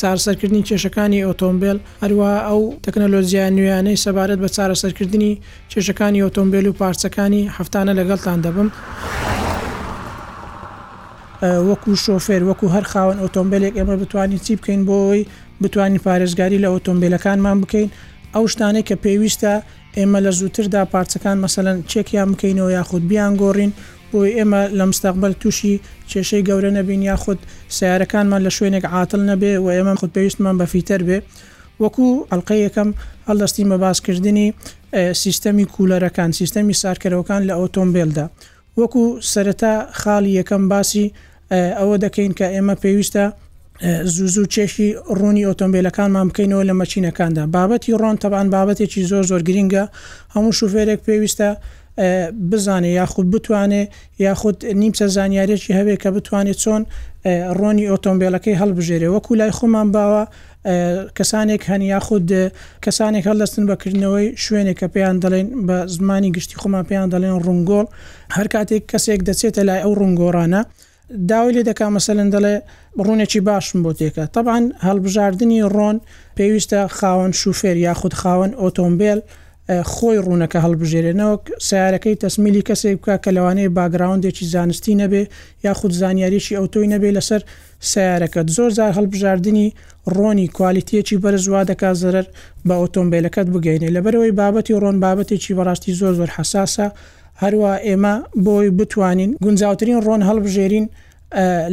چارەسەرکردنی کێشەکانی ئۆتۆمبێل، هەروەها ئەو تەکنەلۆجیا نوێیانەی سەبارەت بە چارەسەرکردنی کێشەکانی ئۆتۆمبێل و پارچەکانی، هەفتانە لەگەڵتان دەبم. وەکو شۆفێر، وەکو هەر خاوەن ئۆتۆمبێلێک، ئێمە بتوانین چی بکەین بۆ ئەوەی بتوانین پارێزگاری لە ئۆتۆمبێلەکانمان بکەین؟ ئەو شتانەی کە پێویستە ئێمە لە زووتردا پارچەکان مەسەلەن چێکیان بکەینەوە یاخود بیانگۆڕین بۆی ئێمە لە مستەقبەل تووشی کێشەی گەورە نەبین یاخود سەیارەکانمان لە شوێنێک عاتڵ نەبێ و ئێمە خودپێویستمان بە فیتەر بێ وەکو ئەڵقەی یەکەم هەڵدەستین بە باسکردنی سیستەمی کوولەرەکان سیستەمی ساردکەرەوەکان لە ئۆتۆمبێلدا وەکو سەرەتا خاڵی یەکەم باسی ئەوە دەکەین کە ئێمە پێویستە زوو زوو چێشی ڕوونی ئۆتۆمبیلەکانمان بکەینەوە لە مەچینەکاندا بابەتی ڕۆن تەبان بابەتێکی زۆر زۆر گرینگە هەموو شوفێرێک پێویستە بزانێ یاخود بتوانێ یاخود نیمچە زانیارێکی هەبێ کە بتوانێت چۆن ڕۆنی ئۆتۆمبیلەکەی هەڵبژێرێ وەکو لای خۆمان باوە کەسانێک هەن یاخود کەسانێک هەڵدەستن بە کردنەوەی شوێنێک کە پێیان دەڵێن بە زمانی گشتی خۆمان پێیان دەڵێن ڕونگۆڕ هەر کاتێک کەسێک دەچێتە لای ئەو ڕونگۆڕانە داوای لێ دەکا مەسەلەن دەڵێ ڕوونێکی باشم بۆ تێکە تەبان هەڵبژاردننی ڕۆن پێویستە خاوەن شوفێر یاخود خاوەن ئۆتۆمبیل خۆی ڕوونەکە هەڵبژێرێ نەوەک سیارەکەی تەسمیلی کەسێک بکە کە لەوانەیە باگراوندێکی زانستی نەبێ یاخود زانیاریی ئەوتۆی نەبێ لەسەر سەیارەکەت، زۆر جار هەڵبژاردنی ڕۆنی کوالیتیەکی بەرز وادەکات زەرەر بە ئۆتۆمبێلەکەت بگەینێت لەبەرئەوەی بابەتی ڕۆن بابەتێکی بەڕاستی زۆر زۆر حەساسە هەروا ئێمە بۆی بتوانین گونجاوترین ڕۆن هەڵبژێرین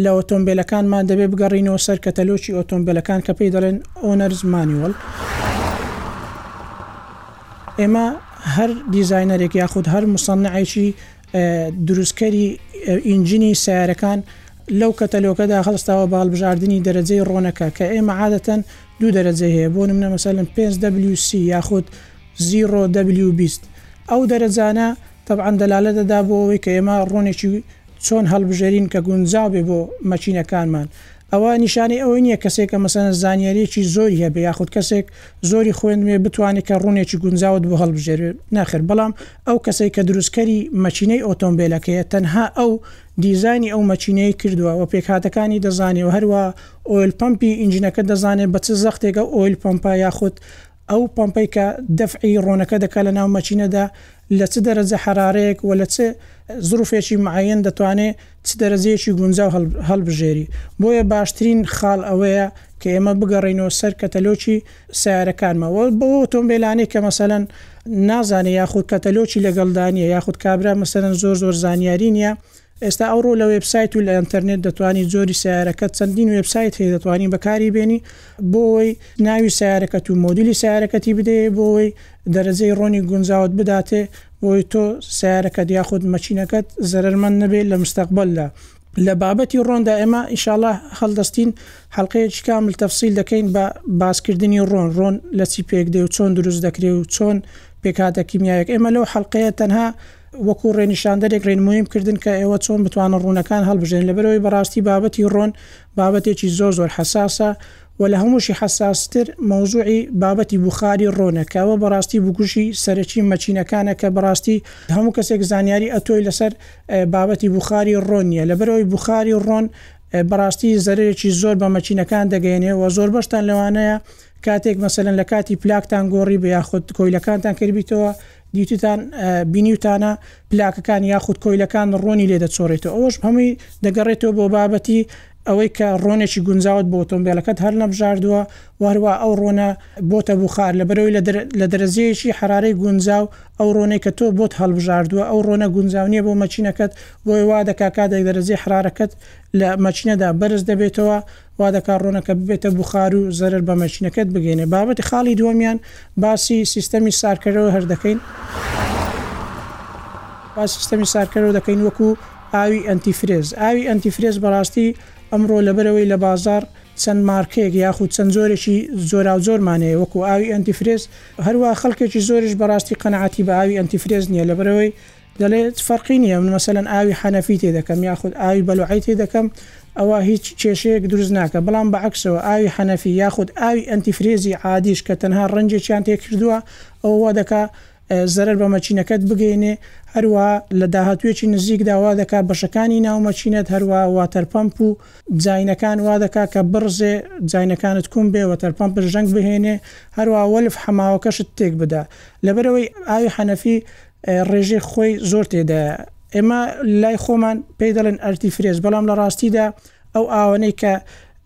لە ئۆتۆمبێلەکانمان دەبێت بگەڕینەوە سەر کەتەلۆکی ئۆتۆمبێلەکان کە پێی دەڵێن ئۆنەرز مانیوەڵ ئێمە هەر دیزاینەرێک یاخود هەر مسەنعێکی دروستکەری ئینجنی سەیارەکان لەو کەتەلۆکەدا هەڵستاوە بە هەڵبژاردنی دەرەجەی ڕۆنەکە کە ئێمە عادەتەن دوو دەرەجەی هەیە بۆ نمونە مەسەلەن 5 WC یاخود 0 W20 ئەو دەرەجانە تەبعەن دەلالە دەدا بۆ ئەوەی کە ئێمە ڕۆنێکی چۆن هەڵبژێرین کە گونجاو بێ بۆ مەکینەکانمان ئەوە نیشانەی ئەوەی نییە کەسێکە مەسەلەن زانیاریەکی زۆری هەبێ یاخود کەسێک زۆری خوێندمێ بتوانێ کە ڕونێکی گونجاوت بۆ هەڵبژێرێ نەخێر بەڵام ئەو کەسەی کە دروستکەری مەکینەی ئۆتۆمبێلەکەیە تەنها ئەو دیزاینی ئەو مەکینەیەی کردوە وە پێکهاتەکانی دەزانێ وە هەروا ئۆیل پەمپی ئینجینەکە دەزانێ بە چ زەختێک ئەو ئۆیل پەمپە یاخود ئەو پەمپەی کە دەفعی ڕۆنەکە دەکا لە ناو مەکینەدا لە چ دەرەجە حەرارەیەک وە لە چ زروفێکی معەیەن دەتوانێ چ دەرەجەیەکی گونجاو هەڵبژێری، بۆیە باشترین خاڵ ئەوەیە کە ئێمە بگەڕێینەوە سەر کەتەلۆکی سەیارەکانمان و بەو ئۆتۆمبێلانەی کە مەسەلەن نازانێ یاخود کەتەلۆکی لەگەڵدا نییە یاخود کابرا مەسەلەن زۆر زۆر زانیاری نییە، ئێستا ئەوڕۆ لە وێبسایت و لە ئەنتەرنێت دەتوانی جۆری سەیارەکەت چەندین وێبسایت هەیە دەتوانی بەکاری بێنی بۆ ئەوەی ناوی سەیارەکەت و مۆدیلی سەیارەکەتی بدەیە بۆ ئەوەی دەرەجەی ڕۆنی گونجاوت بداتێ بۆی تۆ سەیارەکەت یاخود مەچینەکەت زەرەر مەند نەبێ لە مستەقبەلدا لە بابەتی ڕۆندا ئێمە ئیشاڵا هەڵدەستین حەڵقەیەکی کامل تەفسیل دەکەین بە باسکردنی ڕۆن ڕۆن لە چی پێک دێ و چۆن دروست دەکرێ و چۆن پێکهاتە کیمیایەک ئێمە لەو حەڵقەیە تەنها وەکو ڕێنیشاندەرێک ڕێنمویم کردن کە ئێوە چۆن بتوانن ڕونەکان هەڵبژێن لەبەرەوەی بەڕاستی بابەتی ڕۆن بابەتێکی زۆر زۆر حەساسە و لە هەمووشی حەساستر مەوزوعی بابەتی بوخاری ڕۆنە کە ئەوە بەڕاستی بکوژی سەرەکی مەچینەکانە کە بەڕاستی هەموو کەسێک زانیاری ئەتۆی لەسەر بابەتی بوخاری ڕۆن نیە لەبەرەوەی بوخاری ڕۆن بەڕاستی زەرێکی زۆر بە مەچینەکان دەگەێنێ و زۆر بەشتان لەوانەیە کاتێک مەسەن لە کاتی پلاکتان گۆڕی بە یاخود کۆیلەکانتان کردبییتەوە دیوتتان بینیوتانە پلاکەکان یاخود کۆیلەکان ڕۆنی لێ دەچۆڕێتەوە، ئەوەش هەمووی دەگەڕێتەوە بۆ بابەتی ئەوەی کە ڕۆنێکی گونجاوت بۆ ئۆتۆمبێلەکەت هەر نەبژاردووە و هەروەها ئەو ڕۆنە بۆتە بوخار لەبەرئەوەی لە دەرەجەیەکی حەرارەی گونجاو ئەو ڕۆنەی کە تۆ بۆت هەڵبژاردووە ئەو ڕۆنە گونجاو نییە بۆ مەکینەکەت بۆیە وا دەکات کاتێک دەرەجەی حەرارەکەت لە مەکینەدا بەرز دەبێتەوە وا دەکات ڕۆنەکە ببێتە بوخار و زەرەر بە مەشینەکەت بگەینێت. بابەتی خاڵی دووەمیان باسی سیستەمی سارکەرەوە هەر دەکەین. باسی سیستەمی سارکەرەوە دەکەین وەکو ئاوی ئەنتیفرێز. ئاوی ئەنتیفرێز بەڕاستی ئەمڕۆ لەبەرەوەی لە بازار چەند مارکەیەک یاخود چەند جۆرێکی زۆراو زۆرمان هەیە وەکو ئاوی ئەنتیفرێز هەروە خەڵکێکی زۆریش بەڕاستی قەناعەتی بە ئاوی ئەنتیفرێز نییە لەبەرەوەی دەلێت فەرقی نیە من مەسەلەن ئاوی حەنەفی تێدەکەم یاخود ئاوی بەلوعەی تێدەکەم ئەوە هیچ کێشەیەک دروست ناکە بەڵام بەعەکسەوە ئاوی حەنەفی یاخود ئاوی ئەنتیفرێزی عادیش کە تەنها ڕەنجێکیان تێکردووە ئەوە وا دەکا زەرەر بە مەکینەکەت بگەینێ هەروە لە داهاتوویەکی نزیکدا وا دەکا بەشەکانی ناو مەکینەت هەروە واتەرپەمپ و جاینەکان وا دەکا کە بڕزێ جاینەکانت کوم بێ وەتەرپەمپش ژەنگ بهێنێ هەروە وەلف حەماوەکەشت تێک بدا لەبەرەوەی ئاوی حەنەفی ڕێژەی خۆی زۆر تێدایە. ئێمە لای خۆمان پێی دەڵێن ئەرتی فرێز بەڵام لە ڕاستیدا ئەو ئاوانەی کە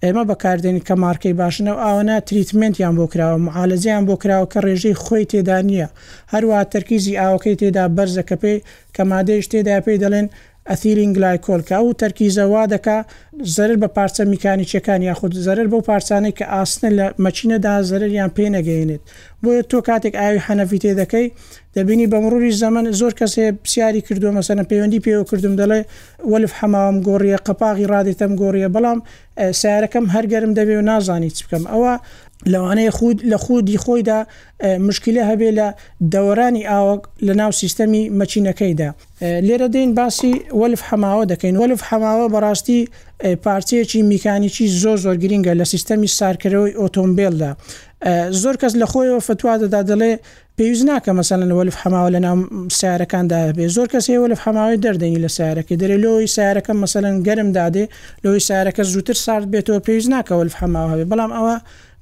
ئێمە بەکاردێنین کە مارکەی باشن ئەو ئاوانە تریتمنتیان بۆ کراوە معالەجەیان بۆ کراوە کە ڕێژەی خۆی تێدا نییە هەروە تەرکیزی ئاوەکەی تێدا بەرزە کە پێی کە مادەیش تێدا پێی دەڵێن ئەثیلین گلایکۆل کە ئەو تەرکیزە وا دەکا زەرەر بە پارچە میکانیکیەکان یاخود زەرەر بەو پارچانەی کە ئاسنە لە مەکینەدا زەرەریان پێ نەگەینێت بۆیە تۆ کاتێک ئاوی حەنەفی تێ دەکەی دەبینی بە مروری زەمەن زۆر کەس هەیە پرسیاری کردووە مەسەلەن پەیوەندی پێوە کردووم دەڵێ وەلف حەماوەم گۆڕیە قەپاغی ڕادێتەم گۆڕیە بەڵام سیارەکەم هەر گەرم دەبێ و نازانی چ بکەم ئەوە لەوانەیە خود لە خودی خۆیدا موشکیلە هەبێ لە دەوەرانی ئاوەک لە ناو سیستەمی مەکینەکەیدا. لێرە دێین باسی وەلف حەماوە دەکەین. وەلف حەماوە بەڕاستی پارچەیەکی میکانیکی زۆر زۆر گرینگە لە سیستەمی سارکەرەوەی ئۆتۆمبێلدا. زۆر کەس لە خۆیەوە فتوا دەدا دەڵێ پێویست ناکە مەسەلەن وەلف حەماوە لە ناو سەیارەکاندا هەبێ. زۆر کەس هەیە وەلف حەماوەی دەردێنی لە سەیارەکەی دەرێ لۆی سەیارەکە مەسەلەن گەرم دادێ لۆی سەیارەکە زووتر سارد بێتەوە پێویست ناکە وەلف حەماوە هەبێ بەڵام ئەوە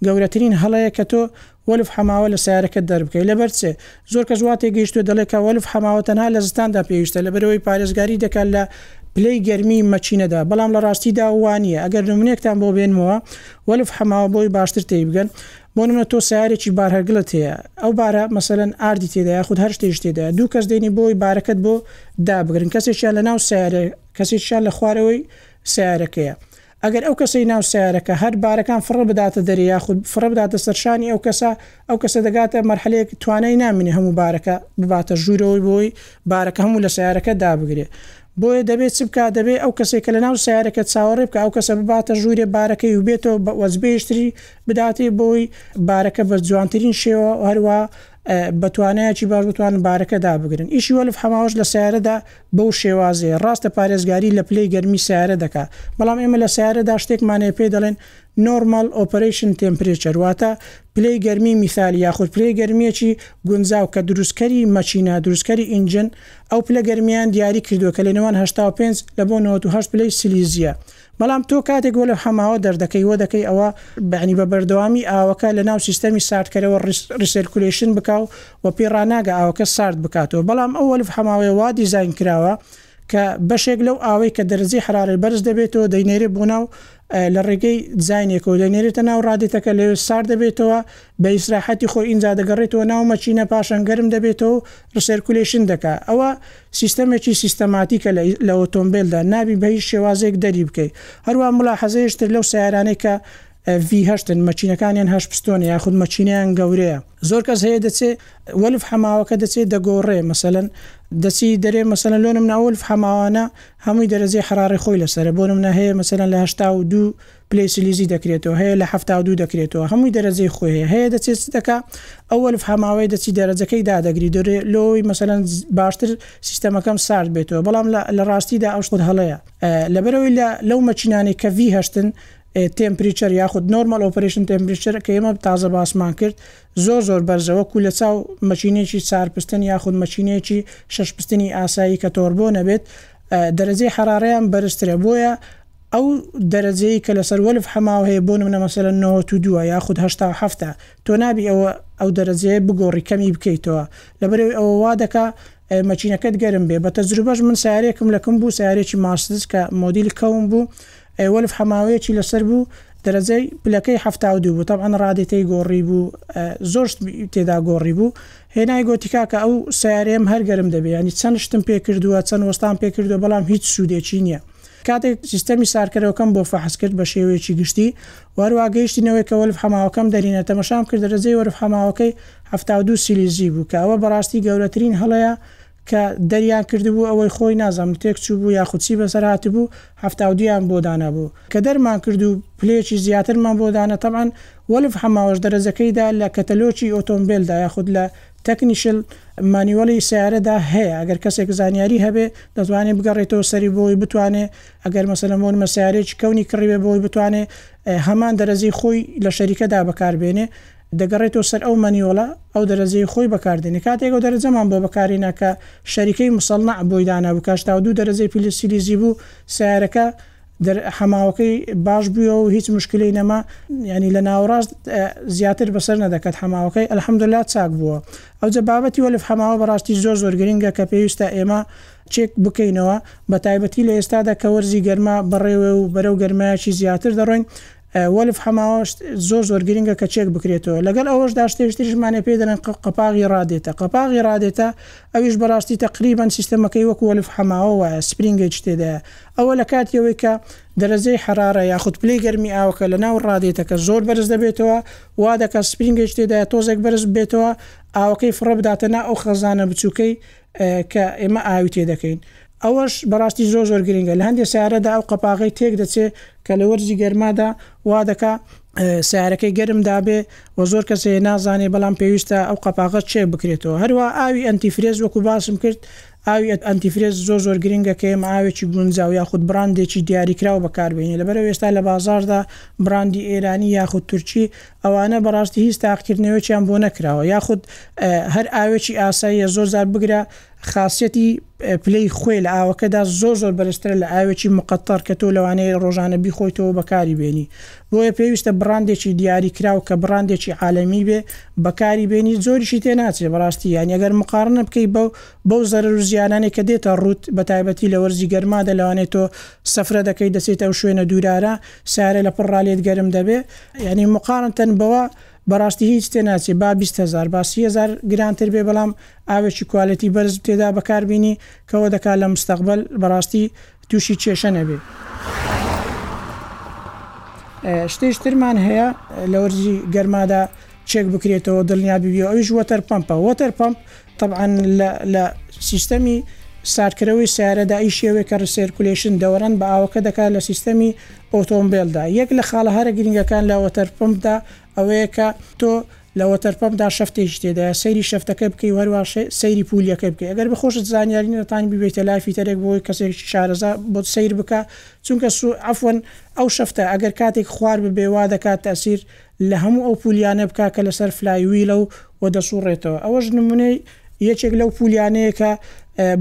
گەورەترین هەڵەیە کە تۆ وەلف حەماوە لە سەیارەکەت دەربکەی لەبەر چ؟ زۆر کەس وا تێگەیشتووە دەڵێت کە وەلف حەماوە تەنها لە زستاندا پێویستە لەبەرئەوەی پارێزگاری دەکات لە پلەی گەرمیی مەکینەدا، بەڵام لە ڕاستیدا وا نییە، ئەگەر نمونەیەکتان بۆ بێنمەوە وەلف حەماوە بۆی باشتر تێیبگەن، بۆ نمونە تۆ سەیارێکی بارهەرگڵت هەیە ئەو بارە مەسەلەن ئاردی تێدایە یاخود هەر شتێکی تێدایە دوو کەس دێنی بۆ ئەوەی بارەکەت بۆ دابگرن کەسێکیان لەناو سەیارەیە کەسێکیشیان لە خوارەوەی سەیارەکەیە، ئەگەر ئەو کەسەی ناو سەیارەکە هەر بارەکان فڕە بداتە دەرێ یاخود فڕە بداتە سەر شانی ئەو کەسە، ئەو کەسە دەگاتە مەرحەلەیەک توانای نامێنێ هەموو بارەکە بباتە ژوورەوەی بۆی بارەکە هەموو لە سەیارەکە دابگرێ. بۆیە دەبێ چ بکا؟ دەبێ ئەو کەسەی کە لە ناو سەیارەکە چاوەڕێ بکا ئەو کەسە بباتە ژوورێ بارەکەی و بێتەوە بە وەجبەیەکتری بداتێ بۆی بارەکە بە جوانترین شێوە و هەروەها بە توانایەکی باش بتوانن بارەکە دابگرن. ئیشی وەلف حەماوەش لە سەیارەدا بەو شێوازەیە. ڕاستە پارێزگاری لە پلەی گەرمی سەیارە دەکا، بەڵام ئێمە لە سەیارەدا شتێکمان هەیە پێی دەڵێن Normal Operation Temperature واتە پلەی گەرمی میثالی یاخود پلەی گەرمییەکی گونجاو کە دروستکەری مەکینە، دروستکەری ئینجن ئەو پلە گەرمییەیان دیاری کردووە کە لە نێوان هەشتا و پێنج لە بۆ نەوەد و هەشت پلەی سیلیزییە. بەڵام تۆ کاتێک وەلەو حەماوە دەردەکەی وەدەکەی ئەوا بەعنی بە بەردەوامی ئاوەکە لەناو سیستەمی ساردکەرەوە ڕیس ڕیسێرکولەیشن بکا و وە پێ ڕاناگە ئاوەکە سارد بکاتەوە بەڵام ئەو وەلف حەماوەیە وا دیزاین کراوە کە بەشێک لەو ئاوەی کە دەرەجەی حەرارەی بەرز دەبێتەوە دەینێرێ بۆ ناو لە ڕێگەی دزاینێکەوە دەینێرێتە ناو ڕادێتەکە لەوێ سارد دەبێتەوە بە ئیسراحەتی خۆی ئینجا دەگەڕێتەوە ناو مەکینە پاشان گەرم دەبێتەوە و ڕسێرکولەیشن دەکا ئەوە سیستەمێکی سیستەماتیکە لە لە ئۆتۆمبێلدا نابی بە هیچ شێوازێک دەری بکەی هەروەها مولاحەزەیەش تر لەو سەیارانەی کە ڤی هەشتن مەکینەکانیان هەشت پستۆنە یاخود مەکینەیان گەورەیە زۆر کەس هەیە دەچێ وەلف حەماوەکە دەچێ دەگۆڕێ مەسەلەن دەچی دەرێ مەسەلەن لۆ نمونە ئەو وەلف حەماوانە هەمووی دەرەجەی حەرارەی خۆی لەسەرە بۆ نمونە هەیە مەسەلەن لە هەشتا و دوو پلەی سلیزی دەکرێتەوە هەیە لە حەفتا و دوو دەکرێتەوە هەمووی دەرەجەی خۆی هەیە هەیە دەچێت چ دەکا ئەو وەلف هەماوەی دەچی دەرەجەکەی دادەگری دەرێ لۆی مەسەلەن باشتر سیستەمەکەم سارد بێتەوە بەڵام لە ڕاستیدا ئەو شتت هەڵەیە لەبەرەوەی لە لەو مەچینانەی کە ڤی هەشتن تێمپریچەر یاخود نۆرمەل ئۆپەرشن تێمپریچەر کە ئێمە تازە باسمان کرد زۆر زۆر بەرزەوە کو لە چاو مەچینێکی چارپستن یاخود مەچینێکی شەش پستنی ئاسایی کە تۆربۆ نەبێت دەرەجەی حەراڕیان بەرزترە بۆیە ئەو دەرەجەی کە لەسەر وەلف حەماوە هەیە بۆ نمونە مەسەلەن نەوەت و دووە یاخود هەشتا و حەفتە تۆ نابی ئەوە ئەو دەرەجەیە بگۆڕی کەمی بکەیتەوە لەبەرئەوەی ئەوە وا دەکا مەکینەکەت گەرم بێ بە تەجروبەش من سارێکم لەکم بوو سارێکی ماستز کە مۆدیلی کەوم بوو وەلف حەماوەیەکی لەسەر بوو دەرەجەی پلەکەی حەفتا و دوو بوو تەبعەن ڕادەتەی گۆڕی بوو زۆرشت تێدا گۆڕی بوو هێنای گۆتی کاکە ئەو سارێم هەر گەرم دەبێ ینی چەند شتم پێ کردووە چەند وەستان پێ کردو بەڵام هیچ سوودێکی نییە کاتێک سیستەمی سارکەرەوەکەم بۆ فەحس کرد بە شێوەیەکی گشتی و هەروەها گەیشتینەوەی کە وەلف حەماوەکەم دەرینە، تەمەشام کرد دەرەجەی وەرف حەماوەکەی حەفتا و دوو سیلیزی بوو کە ئەوە بەڕاستی گەورەترین هەڵەیە کە دەریان کردبوو، ئەوەی خۆی نازانم تێک چووبوو یاخود چی بەسەر هاتبوو حەفتا و دوو یان بۆ دانابوو کە دەرمان کرد و پلەیەکی زیاترمان بۆ دانا، تەبعەن وەلف حەماوەش دەرەجەکەی دا لە کەتەلۆکی ئۆتۆمبێلدا یاخود لە تەکنیشل، مانیوەڵی سەیارەدا هەیە ئەگەر کەسێک زانیاری هەبێ دەتوانێ بگەڕێتەوە سەری بۆی بتوانێ ئەگەر مەسەلەن بۆ نمە سەیارەیەکی کەونی کڕیبێ بۆی بتوانێ هەمان دەرەجەی خۆی لە شەریکەدا بەکاربێنێ دەگەڕێتەوە سەر ئەو مەنیوەڵە ئەو دەرەجەی خۆی بەکاردێنێ کاتێک ئەو دەرەجەمان بۆ بەکارهێنا کە شەریکەی موسەڵنەع بۆی دانابوو کە هەشتا و دوو دەرەجەی پلسیلیزی بوو سەیارەکە دەر حەماوەکەی باش بویە و هیچ مشکلەی نەما یانی لە ناوەڕاست زیاتر بەسەر نەدەکەت حەماوەکەی الحمدللە چاک بووە ئەوجە بابەتی وەلف حەماوە بەڕاستی زۆر زۆر گرنگە کە پێویستە ئێمە چێک بکەینەوە بەتایبەتی لە ئێستادا کە وەرزی گەرما بەڕێوەیە و بەرەو گەرمایەکی زیاتر دەڕۆین وەلف حەماوەشت زۆر زۆر گرنگە کە چێک بکرێتەوە لەگەل ئەوەشدا شتێش تریشمانێ پێ دەلێن قە قەپاغی رادێتە قەپاغی رادێتە ئەویش بەراستی تەقریبەن سیستەمەکەی وەکو وەلف حەماوە وایە سپرینگێج تێدایە ئەوە لە کاتیەوەی کە دەرەجەی حەرارە یاخود پلەی گەرمی ئاوەکە لە ناو رادێتەکە زۆر بەرز دەبێتەوە وا دەکات سپرینگێج تێدایە تۆزێک بەرز ببێتەوە ئاوەکەی فڕە بداتە نا ئەو خەزانە بچوکەی کە ئێمە ئاوی تێ دەکەین. ئەوەش بەڕاستی زۆر زۆر گرنگە، لە هەندێ سەیارەدا ئەو قەپاغەی تێک دەچێ کە لە وەرزی گەرمادا وا دەکا سەیارەکەی گەرم دابێ و زۆر کەس هەیە نازانێ بەڵام پێویستە ئەو قەپاغە چێک بکرێتەوە. هەروا ئاوی ئەنتی فرێز وەکوو باسم کرد ئاوی ئەنتی فرێز زۆر زۆر گرنگە کە ئێمە ئاوێکی گونجاو یاخود بڕاندێکی دیاریکراو بەکار بێنین لەبەرئەوە ئێستا لە بازاڕدا بڕاندی ئێرانی یاخود تورکی ئەوانە بەڕاستی هیچ تاقیکردنەوەیەکیان بۆ نەکراوە یاخود هەر ئاوێکی ئاساییە زۆر جار بگرە خاسیەتی پلەی خوێ لە ئاوەکەدا زۆر زۆر بەرزترە لە ئاوێکی مقەتەر کە تۆ لەوانەیە ڕۆژانە بیخۆیتەوە بەکاری بێنی بۆیە پێویستە بڕاندێکی دیاری کراو کە بڕاندێکی عالەمی بێ بەکاری بێنی زۆریشی تێ ناچێ بەڕاستی یان ئەگەر مقارنە بکەی بەو بەو زەرەر و زیانانێک کە دێتە ڕووت بە تایبەتی لە وەرزی گەرمادا لەوانێت تۆ سەفرە دەکەی دەچیت ئەو شوێنە دوورارە سارێ لە پڕ ڕالێت گەرم دەبێ یانی مقارنتەن بەوە بەڕاستی هیچ تێ ناچێ با بیست هەزار با سی هەزار گرانتر بێ بەڵام ئاوێکی کوالێتی بەرز تێدا بەکار بینی کەوە دەکا لە مستەقبەل بەڕاستی تووشی کێشە نەبێ. شتیش ترمان هەیە لە وەرزی گەرمادا چێک بکرێتەوە دڵنیا ببیەوە ئەویش وەتەر پمپە وەتەر پمپ تەبعەن لە لە سیستەمی ساردکرەوەی سەیارەدا ئی شێوەیە کە ڕسێرکولەیشن، دەوەران بە ئاوەکە دەکات لە سیستەمی ئۆتۆمبێلدا. یەک لە خاڵە هەرە گرینگەکان لە وەتەرپەمپدا ئەوەیە کە تۆ لە وەتەرپەمپدا شەفتێکی تێدایە سەیری شەفتەکە بکەی و هەروەها سەیری پولیەکەی بکەی. ئەگەر بەخۆشت زانیاری نەتانی ببەیتە لای فیتەرێک بۆ ئەوەی کەسێکی شارەزا بۆت سەیر بکات چونکە سو عەفوەن ئەو شەفتە ئەگەر کاتێک خوار ببێ وا دەکات تەئسیر لە هەموو ئەو پولیانە بکە کە لەسەر فلای ویلە و و دەسوڕێتەوە ئەوەش نمونەی یەکێک لەو پولیانەیە کە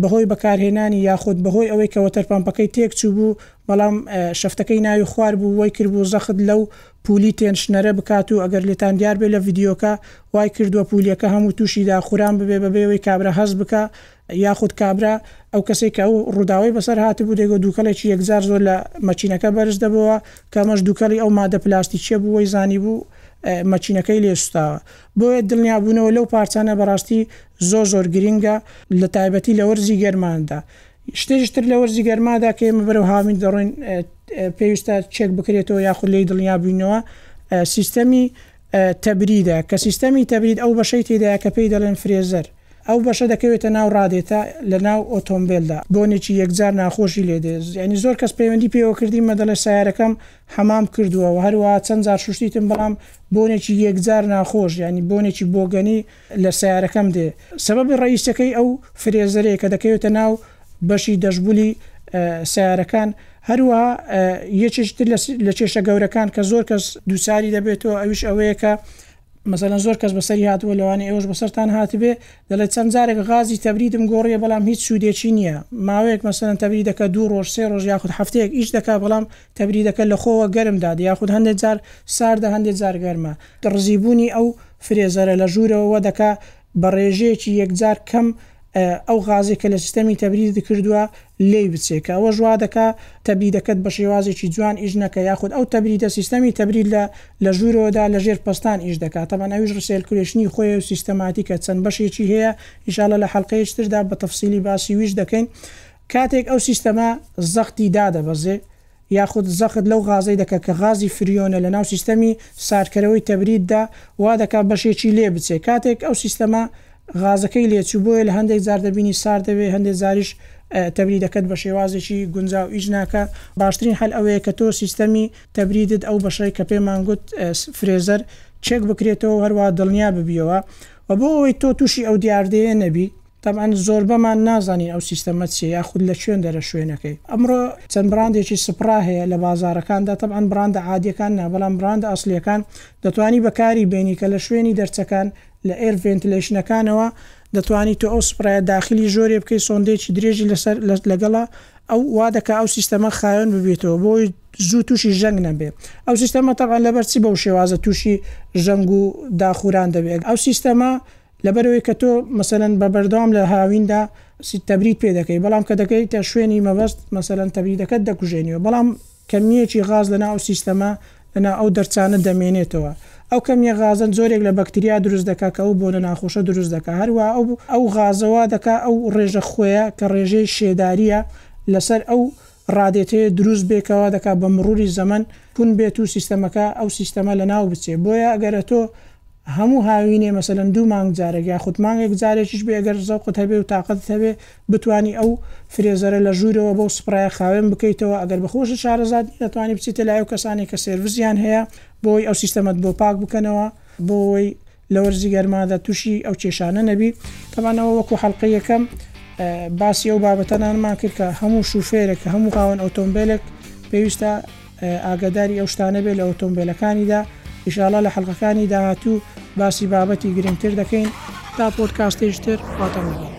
بەهۆی بەکارهێنانی یاخود بەهۆی ئەوەی کە وەتەرپەمپەکەی تێک چوبوو بەڵام شەفتەکەی ناوی خوار بوو وای کردبوو زەخت لەو پولی تێنشنەرە بکات و ئەگەر لێتان دیار بێت لە ڤیدیۆکە وای کردوە پولیەکە هەموو توشی داخوران ببێ بەبێ ئەوەی کابرا هەست بکا یاخود کابرا، ئەو کەسەی کە ئەو ڕووداوەی بەسەر هاتبوو، دەیگوت دووکەڵێکی یەکجار زۆر لە مەکینەکە بەرز دەبۆوە، کە ئەمەش دووکەڵی ئەو ماددە پلاستیکییە بوو، وەی زانیبوو مەکینەکەی لێ سوتاوە. بۆیە دڵنیابوونەوە لەو پارچانە بەڕاستی زۆر زۆر گرینگە، لە تایبەتی لە وەرزی گەرمادا. شتێکیش تر لە وەرزی گەرمادا کە ئێمە بەرەو هاوین دەڕۆین پێویستە چێک بکرێتەوە یاخود لێی دڵنیا بووینەوە سیستەمی تەبریدە، کە سیستەمی تەبرید ئەو بەشەی تێدایە کە پێی دەڵێن فرێزەر، ئەو بەشە دەکەوێتە ناو ڕادێتا لە ناو ئۆتۆمبێلدا بۆنێکی یەکجار ناخۆشی لێ دێ یانی زۆر کەس پەیوەندی پێوە کردیمە دەڵێ سەیارەکەم حەمام کردووە و هەروەها چەند جار شوشتیتم بەڵام بۆنێکی یەکجار ناخۆش یانی بۆنێکی بۆگەنی لە سەیارەکەم دێ سەبەبی ڕەئیسەکەی ئەو فرێزەرەیە کە دەکەوێتە ناو بەشی دەشبولی سەیارەکان هەروەها یەکێکی تر لە کێشە گەورەکان کە زۆر کەس دووچاری دەبێتەوە ئەویش ئەوەیە کە مەسەلەن زۆر کەس بەسەری هاتووە لەوانەیە ئێوەش بەسەرتان هاتبێ دەڵێت چەند جارێک غازی تەبریدم گۆڕییە بەڵام هیچ سوودێکی نییە ماوەیەک مەسەلەن تەبریدەکە دوو ڕۆژ سێ ڕۆژ یاخود هەفتەیەک ئیش دەکات بەڵام تەبریدەکە لە خۆوە گەرم دات یاخود هەندێک جار ساردە هەندێک جار گەرمە ڕزیبوونی ئەو فرێزەرە لە ژوورەوە وەدەکات بە ڕێژەیەکی یەکجار کەم ئەو غازەی کە لە سیستەمی تەبریدت کردووە لێی بچێ کە ئەوەش وا دەکا تەبریدەکەت بە شێوازێکی جوان ئیش نەکە یاخود ئەو تەبریدە سیستەمی تەبرید لە لە ژوورەوەدا لە ژێر پەستان ئیش دەکا تەبعەن ئەویش ڕسێلکولێشنی خۆیە و سیستەماتیکە چەند بەشێکی هەیە ان شاء اللە لە حەڵقەیەکی تردا بە تەفسیلی باسی ویش دەکەین کاتێک ئەو سیستەمە زەختی دادەبەزێ یاخود زەخت لەو غازەی دەکات کە غازی فریۆنە لەناو سیستەمی ساردکەرەوەی تەبریددا، وا دەکات بەشێکی لێ بچێت. کاتێک ئەو سیستەمە غازەکەی لێ چوو، بۆیە لە هەندێک جار دەبینی سارد دەبێت، هەندێک جاریش تەبریدەکەت بە شێوازێکی گونجاو ئیش ناکات. باشترین حەل ئەوەیە کە تۆ سیستەمی تەبریدت، ئەو بەشەی کە پێمان گوت فرێزەر، چێک بکرێتەوە و هەروەها دڵنیا ببیەوە و بۆ ئەوەی تۆ تووشی ئەو دیاردەیە نەبی، تەبعەن زۆربەمان نازانین ئەو سیستەمە چیە یاخود لە کوێن دەرە شوێنەکەی ئەمڕۆ چەند بڕاندێکی سپڕا هەیە لە بازاڕەکاندا تەبعەن بڕاندە عادیەکان نا بەڵام بڕاندە ئەسڵیەکان دەتوانی بەکاری بێنی کە لە شوێنی دەرچەکان لە ئێر ڤێنتلەیشنەکانەوە دەتوانی تۆ ئەو سپڕایە داخلی ژۆرێ بکەی سۆندەیەکی درێژی لەسەر لەگەڵە ئەو وا دەکا ئەو سیستەمە خاوێن ببێتەوە بۆی زوو تووشی ژەنگ نەبێ ئەو سیستەمە تەبعەن لەبەر چی بەو شێوازە تووشی ژەنگ و داخوران دەبێ ئەو سیستەمە لەبەرئەوەی کە تۆ مەسەلەن بە بەردەوام لە هاویندا تەبرید پێ دەکەی بەڵام کە دەگەیتە شوێنی مەبەست مەسەلەن تەبریدەکەت دەکوژێنیەوە بەڵام کەمییەکی غاز لەناو ئەو سیستەمە لەناو ئەو دەرچانە دەمێنێتەوە ئەو کەمییە غازە جۆرێک لە بەکتریا دروست دەکا کە ئەو بۆنە ناخۆشە دروست دەکا هەروا ئەو ئەو غازە وا دەکا ئەو ڕێژە خوێیە کە ڕێژەی شێدارییە لەسەر ئەو ڕادێتەیە دروست بێ کە وا دەکا بە مڕوری زەمەن کون بێت و سیستەمەکە ئەو سیستەمە لە ناو بچێ بۆیە ئەگەر ئەتۆ هەموو هاوینێ مەسەلەن دوو مانگ جارێک یاخود مانگێک جارێکیش بێ ئەگەر زەوقت هەبێ و تاقەتت هەبێ بتوانی ئەو فرێزەرە لە ژوورەوە بەو سپڕایە خاوێن بکەیتەوە ئەگەر بە خۆشت شارەزات نیت ئەتوانی بچیتە لای ئەو کەسانەی کە سێرڤسیان هەیە بۆ ئەوەی ئەو سیستەمەت بۆ پاک بکەنەوە بۆ ئەوەی لە وەرزی گەرمادا توشی ئەو کێشانە نەبی تەبان ئەوە وەکو حلقە یەکەم باسی ئەو بابەتەنانمان کرد کە هەموو شوفێرێک هەموو خاوەن ئۆتۆمبیلێک پێویستە ئاگداری ئەو شتانە بێ لە ئۆتۆمبیلەکانیدا ئیشاڵە لە حلقەکانی داهاتوو باسی بابەتی گرنگتر دەکەین تا پۆتکاستێشتر خواتان بگەین